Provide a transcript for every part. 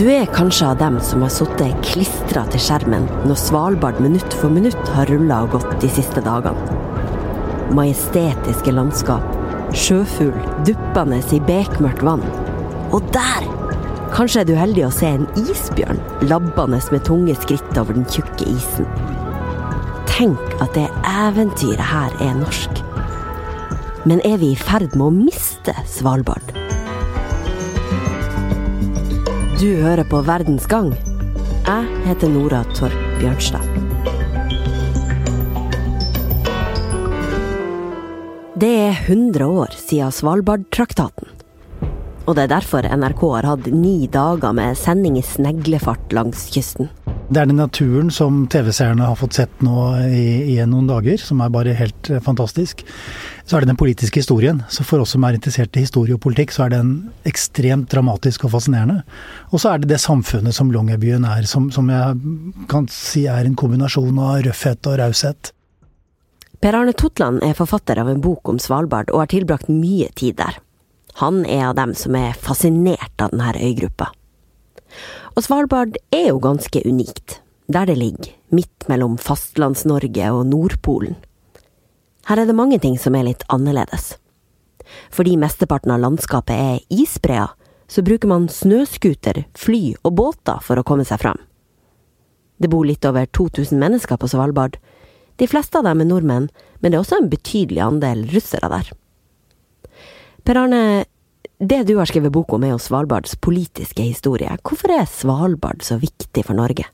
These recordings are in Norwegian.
Du er kanskje av dem som har sittet klistra til skjermen når Svalbard minutt for minutt har rulla og gått de siste dagene. Majestetiske landskap, sjøfugl duppende i bekmørkt vann. Og der! Kanskje er du heldig å se en isbjørn labbende med tunge skritt over den tjukke isen. Tenk at det eventyret her er norsk. Men er vi i ferd med å miste Svalbard? Du hører på Verdens gang. Jeg heter Nora Torp Bjørnstad. Det er 100 år siden Svalbardtraktaten. Og det er derfor NRK har hatt ni dager med sending i sneglefart langs kysten. Det er den naturen som TV-seerne har fått sett nå i, i noen dager, som er bare helt eh, fantastisk. Så er det den politiske historien. Så for oss som er interessert i historie og politikk, så er den ekstremt dramatisk og fascinerende. Og så er det det samfunnet som Longyearbyen er, som, som jeg kan si er en kombinasjon av røffhet og raushet. Per Arne Totland er forfatter av en bok om Svalbard, og har tilbrakt mye tid der. Han er av dem som er fascinert av denne øygruppa. Og Svalbard er jo ganske unikt, der det ligger, midt mellom Fastlands-Norge og Nordpolen. Her er det mange ting som er litt annerledes. Fordi mesteparten av landskapet er isbreer, så bruker man snøscooter, fly og båter for å komme seg fram. Det bor litt over 2000 mennesker på Svalbard, de fleste av dem er nordmenn, men det er også en betydelig andel russere der. Per Arne, det du har skrevet bok om er jo Svalbards politiske historie. Hvorfor er Svalbard så viktig for Norge?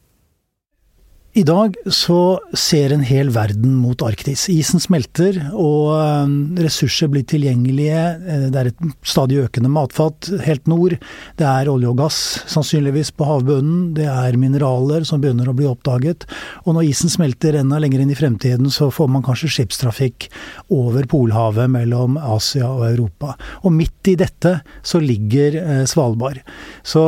I dag så ser en hel verden mot Arktis. Isen smelter, og eh, ressurser blir tilgjengelige. Eh, det er et stadig økende matfat helt nord. Det er olje og gass, sannsynligvis på havbunnen. Det er mineraler som begynner å bli oppdaget. Og når isen smelter enda lenger inn i fremtiden, så får man kanskje skipstrafikk over Polhavet mellom Asia og Europa. Og midt i dette så ligger eh, Svalbard. Så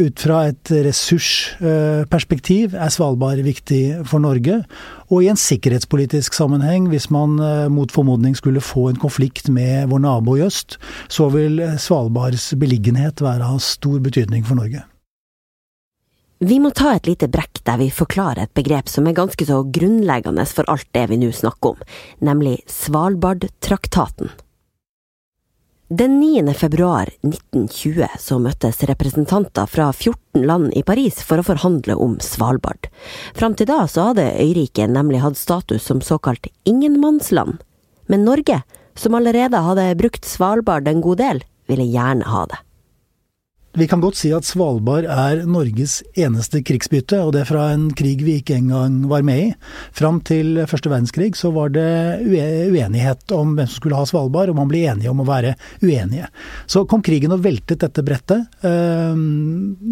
ut fra et ressursperspektiv er Svalbard viktig viktig for Norge. Og i en sikkerhetspolitisk sammenheng, hvis man eh, mot formodning skulle få en konflikt med vår nabo i øst, så vil Svalbards beliggenhet være av stor betydning for Norge. Vi må ta et lite brekk der vi forklarer et begrep som er ganske så grunnleggende for alt det vi nå snakker om, nemlig Svalbardtraktaten. Den 9. februar 1920 så møttes representanter fra 14 land i Paris for å forhandle om Svalbard. Fram til da så hadde øyriket nemlig hatt status som såkalt ingenmannsland. Men Norge, som allerede hadde brukt Svalbard en god del, ville gjerne ha det. Vi kan godt si at Svalbard er Norges eneste krigsbytte, og det er fra en krig vi ikke engang var med i. Fram til første verdenskrig så var det uenighet om hvem som skulle ha Svalbard, og man ble enige om å være uenige. Så kom krigen og veltet dette brettet. Eh,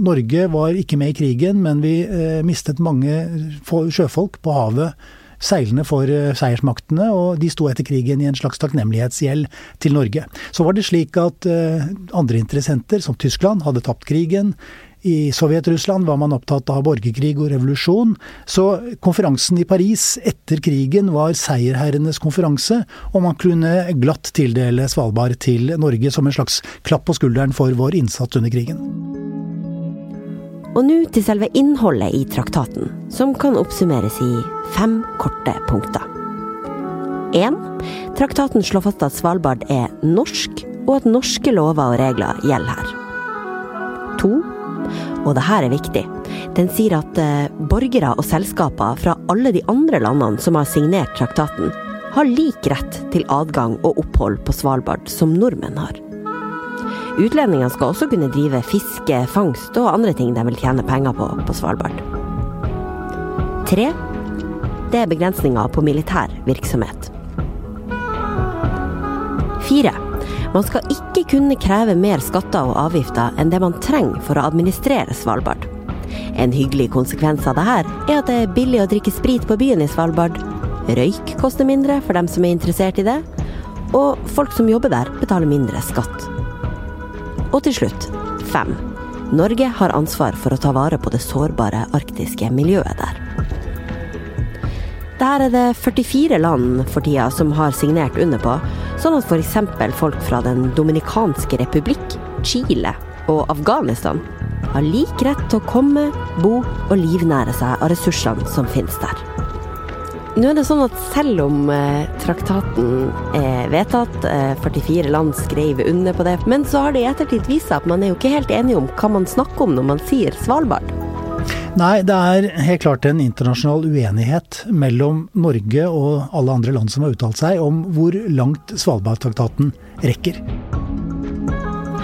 Norge var ikke med i krigen, men vi eh, mistet mange sjøfolk på havet seilende for eh, seiersmaktene, og de sto etter krigen i en slags takknemlighetsgjeld til Norge. Så var det slik at eh, andre interessenter, som Tyskland, hadde tapt krigen. I Sovjet-Russland var man opptatt av borgerkrig og revolusjon. Så konferansen i Paris etter krigen var seierherrenes konferanse, og man kunne glatt tildele Svalbard til Norge som en slags klapp på skulderen for vår innsats under krigen. Og nå til selve innholdet i traktaten, som kan oppsummeres i fem korte punkter. 1. Traktaten slår fast at Svalbard er norsk, og at norske lover og regler gjelder her. 2. Og det her er viktig. Den sier at eh, borgere og selskaper fra alle de andre landene som har signert traktaten, har lik rett til adgang og opphold på Svalbard som nordmenn har. Utlendingene skal også kunne drive fiske, fangst og andre ting de vil tjene penger på på Svalbard. Tre. Det er begrensninger på militær virksomhet. Fire. Man skal ikke kunne kreve mer skatter og avgifter enn det man trenger for å administrere Svalbard. En hyggelig konsekvens av dette er at det er billig å drikke sprit på byen i Svalbard. Røyk koster mindre for dem som er interessert i det. Og folk som jobber der, betaler mindre skatt. Og til slutt fem. Norge har ansvar for å ta vare på det sårbare arktiske miljøet der. Der er det 44 land for tida som har signert under på, sånn at f.eks. folk fra Den dominikanske republikk, Chile og Afghanistan har lik rett til å komme, bo og livnære seg av ressursene som finnes der. Nå er det sånn at selv om eh, traktaten er vedtatt, eh, 44 land skrev under på det, men så har det i ettertid vist seg at man er jo ikke helt enige om hva man snakker om når man sier Svalbard. Nei, det er helt klart en internasjonal uenighet mellom Norge og alle andre land som har uttalt seg om hvor langt Svalbardtraktaten rekker.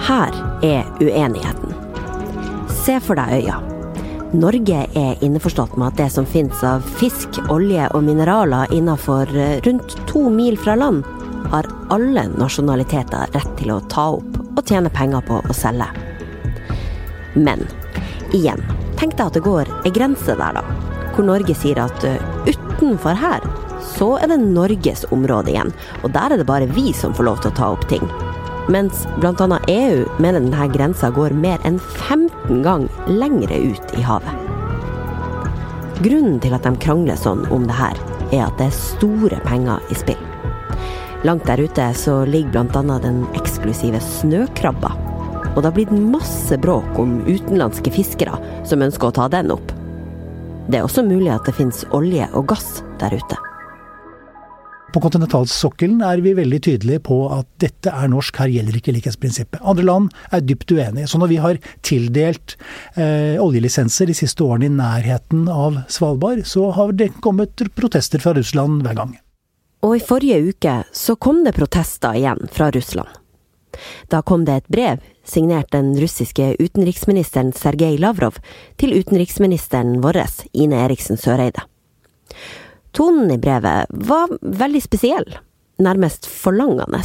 Her er uenigheten. Se for deg øya. Norge er innforstått med at det som finnes av fisk, olje og mineraler innenfor eh, rundt to mil fra land, har alle nasjonaliteter rett til å ta opp og tjene penger på å selge. Men igjen, tenk deg at det går ei grense der, da. Hvor Norge sier at eh, utenfor her, så er det Norges område igjen. Og der er det bare vi som får lov til å ta opp ting. Mens bl.a. EU mener denne grensa går mer enn 15 ganger lengre ut i havet. Grunnen til at de krangler sånn om det her, er at det er store penger i spill. Langt der ute så ligger bl.a. den eksklusive snøkrabba. Og det har blitt masse bråk om utenlandske fiskere som ønsker å ta den opp. Det er også mulig at det finnes olje og gass der ute. På kontinentalsokkelen er vi veldig tydelige på at dette er norsk, her gjelder ikke likhetsprinsippet. Andre land er dypt uenige. Så når vi har tildelt eh, oljelisenser de siste årene i nærheten av Svalbard, så har det kommet protester fra Russland hver gang. Og i forrige uke så kom det protester igjen fra Russland. Da kom det et brev, signert den russiske utenriksministeren Sergej Lavrov, til utenriksministeren vår, Ine Eriksen Søreide. Tonen i brevet var veldig spesiell, nærmest forlangende,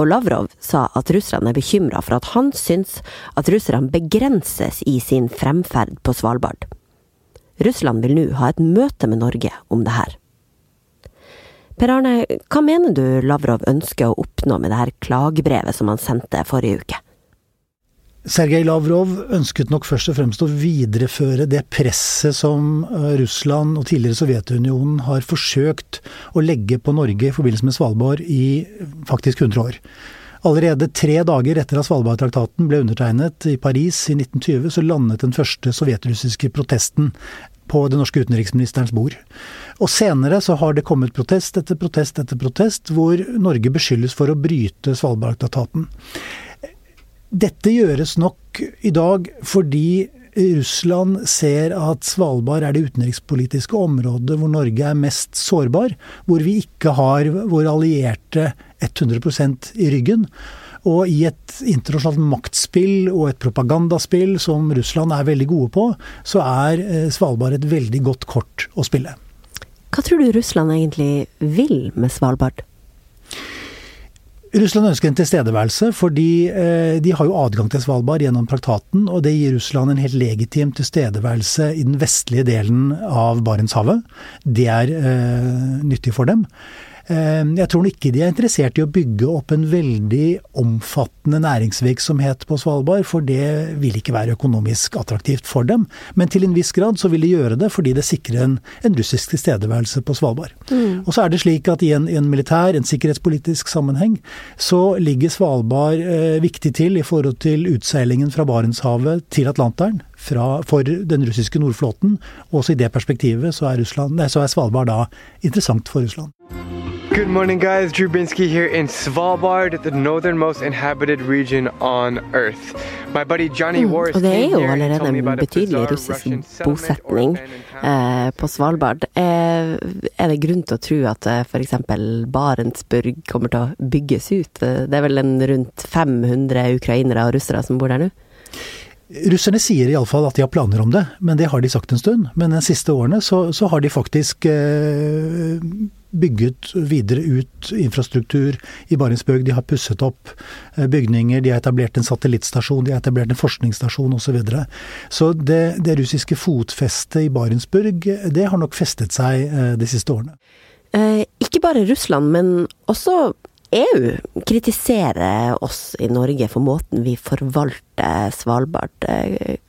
og Lavrov sa at russerne er bekymra for at han syns at russerne begrenses i sin fremferd på Svalbard. Russland vil nå ha et møte med Norge om det her. Per Arne, hva mener du Lavrov ønsker å oppnå med det her klagebrevet som han sendte forrige uke? Sergej Lavrov ønsket nok først og fremst å videreføre det presset som eh, Russland og tidligere Sovjetunionen har forsøkt å legge på Norge i forbindelse med Svalbard i faktisk 100 år. Allerede tre dager etter at Svalbardtraktaten ble undertegnet i Paris i 1920, så landet den første sovjetrussiske protesten på den norske utenriksministerens bord. Og senere så har det kommet protest etter protest etter protest, hvor Norge beskyldes for å bryte Svalbardtraktaten. Dette gjøres nok i dag fordi Russland ser at Svalbard er det utenrikspolitiske området hvor Norge er mest sårbar, hvor vi ikke har våre allierte 100% i ryggen. Og i et internasjonalt maktspill og et propagandaspill som Russland er veldig gode på, så er eh, Svalbard et veldig godt kort å spille. Hva tror du Russland egentlig vil med Svalbard? Russland ønsker en tilstedeværelse, fordi eh, de har jo adgang til Svalbard gjennom traktaten, og det gir Russland en helt legitim tilstedeværelse i den vestlige delen av Barentshavet. Det er eh, nyttig for dem. Eh, jeg tror ikke de er interessert i å bygge opp en veldig omfattende næringsvirksomhet på Svalbard, for det vil ikke være økonomisk attraktivt for dem. Men til en viss grad så vil de gjøre det fordi det sikrer en, en russisk tilstedeværelse på Svalbard. Mm. Og så er det slik at i en, i en, militær, en sikkerhetspolitisk sammenheng, så ligger Svalbard eh, viktig til i forhold til utseilingen fra Barentshavet til Atlanteren. Fra, for den russiske nordflåten. Også i det perspektivet så er, Russland, nei, så er Svalbard da interessant for Russland. Good morning, guys. Drew Binsky here in Svalbard, the northernmost inhabited region on Earth. My buddy Johnny mm, Og det er jo allerede en betydelig russisk bosetning eh, på Svalbard. Eh, er det grunn til å tro at eh, f.eks. Barentsburg kommer til å bygges ut? Eh, det er vel en rundt 500 ukrainere og russere som bor der nå? Russerne sier iallfall at de har planer om det, men det har de sagt en stund. Men de siste årene så, så har de faktisk eh, bygget videre ut infrastruktur i Barentsburg. De har pusset opp eh, bygninger, de har etablert en satellittstasjon, de har etablert en forskningsstasjon osv. Så, videre. så det, det russiske fotfestet i Barentsburg, det har nok festet seg eh, de siste årene. Eh, ikke bare Russland, men også EU kritiserer oss i Norge for måten vi forvalter Svalbard.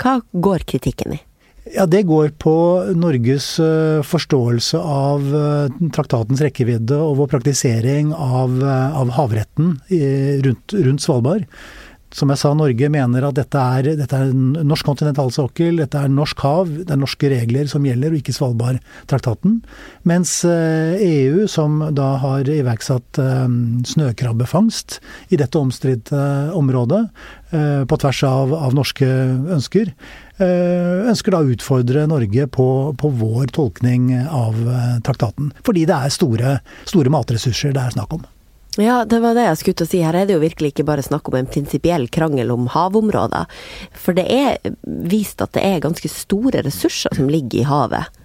Hva går kritikken i? Ja, Det går på Norges eh, forståelse av eh, traktatens rekkevidde og vår praktisering av, av havretten rundt, rundt, Svalbard. som jeg sa, Norge mener at dette er, dette er norsk kontinentalsokkel, dette er norsk hav, det er norske regler som gjelder, og ikke Svalbardtraktaten. Mens EU, som da har iverksatt snøkrabbefangst i dette omstridte området, på tvers av, av norske ønsker, ønsker da å utfordre Norge på, på, vår tolkning av traktaten. Fordi det er store, store matressurser det er snakk om. Ja, det var det jeg skulle til å si. Her er det jo virkelig ikke bare snakk om en prinsipiell krangel om havområder. For det er vist at det er ganske store ressurser som ligger i havet.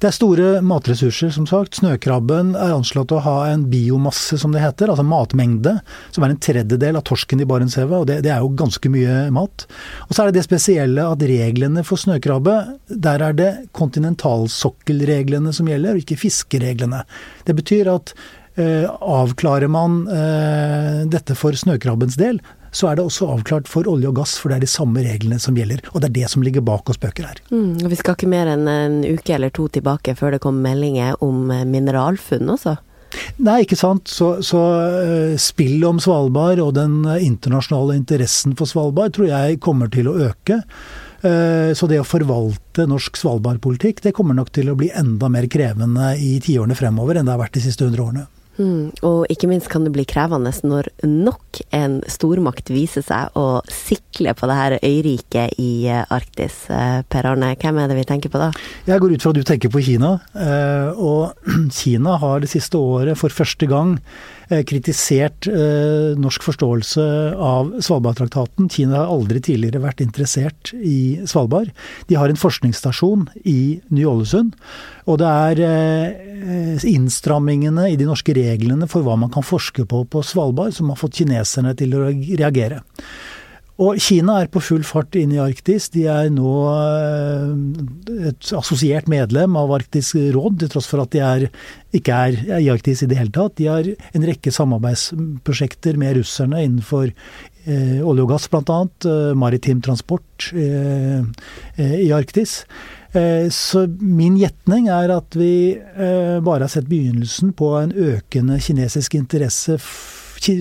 Det er store matressurser, som sagt. Snøkrabben er anslått å ha en biomasse, som det heter, altså matmengde, som er en tredjedel av torsken i Barentshavet, og det, det, er jo ganske mye mat. Og så er det det spesielle at reglene for snøkrabbe, der er det kontinentalsokkelreglene som gjelder, og ikke fiskereglene. Det betyr at Eh, avklarer man eh, dette for snøkrabbens del, så er det også avklart for olje og gass, for det er de samme reglene som gjelder. Og det er det som ligger bak og spøker her. Mm, og vi skal ikke mer enn en uke eller to tilbake før det kommer meldinger om eh, mineralfunn også? Nei, ikke sant. Så, så spillet om Svalbard og den internasjonale interessen for Svalbard tror jeg kommer til å øke. Så det å forvalte norsk svalbardpolitikk, det kommer nok til å bli enda mer krevende i tiårene fremover enn det har vært de siste hundre årene. Mm, og ikke minst kan det bli krevende når nok en stormakt viser seg å sikle på det her øyriket i eh, Arktis. Eh, per Arne, hvem er det vi tenker på da? Jeg går ut fra at du tenker på Kina. Eh, og Kina har det siste året for første gang kritisert norsk forståelse av Svalbardtraktaten. Kina har aldri tidligere vært interessert i Svalbard. De har en forskningsstasjon i Ny-Ålesund. Og det er innstrammingene i de norske reglene for hva man kan forske på på Svalbard som har fått kineserne til å reagere. Og Kina er på full fart inn i Arktis. De er nå eh, et assosiert medlem av Arktisk råd, til tross for at de er, ikke er i Arktis i det hele tatt. De har en rekke samarbeidsprosjekter med russerne innenfor eh, olje og gass, bl.a. Eh, maritim transport eh, eh, i Arktis. Eh, så min gjetning er at vi bare har sett begynnelsen på en økende kinesisk interesse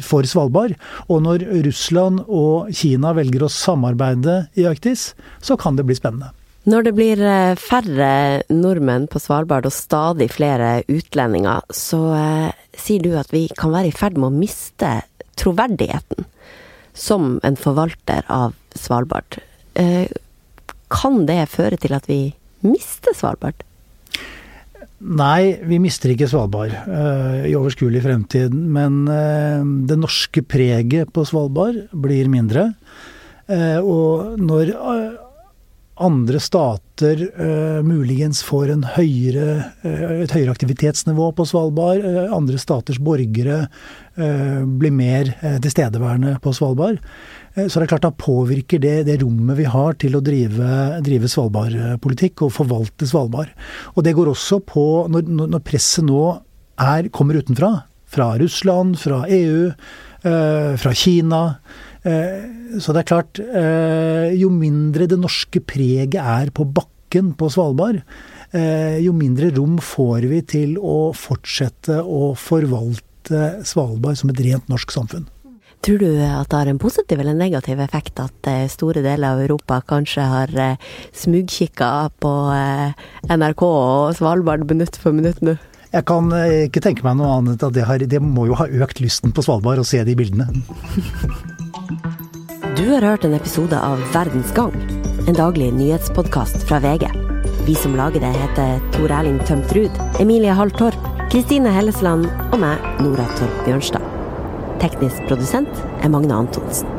for Svalbard. Og når Russland og Kina velger å samarbeide i Arktis, så kan det bli spennende. Når det blir eh, færre nordmenn på Svalbard og stadig flere utlendinger, så eh, sier du at vi kan være i ferd med å miste troverdigheten som en forvalter av Svalbard. Eh, kan det føre til at vi mister Svalbard? Nei, vi mister ikke Svalbard uh, i overskuelig fremtid. Men uh, det norske preget på Svalbard blir mindre. Uh, og når andre stater muligens får høyere, et høyere aktivitetsnivå på Svalbard, andre staters borgere blir mer tilstedeværende på Svalbard, så det er klart da påvirker det det rommet vi har til å drive, drive Svalbard-politikk og forvalte Svalbard. Og det går også på når, når presset nå er, kommer utenfra, fra Russland, fra EU, fra Kina. Eh, så det er klart, eh, jo mindre det norske preget er på bakken på Svalbard, eh, jo mindre rom får vi til å fortsette å forvalte Svalbard som et rent norsk samfunn. Tror du at det har en positiv eller negativ effekt at store deler av Europa kanskje har smugkikka på NRK og Svalbard minutt for minutt nå? Jeg kan ikke tenke meg noe annet at det, har, det må jo ha økt lysten på Svalbard å se de bildene. Du har hørt en episode av Verdens gang, en daglig nyhetspodkast fra VG. Vi som lager det, heter Tor Erling Tømt Ruud, Emilie Hall Torp, Kristine Hellesland og meg, Nora Torp Bjørnstad. Teknisk produsent er Magne Antonsen.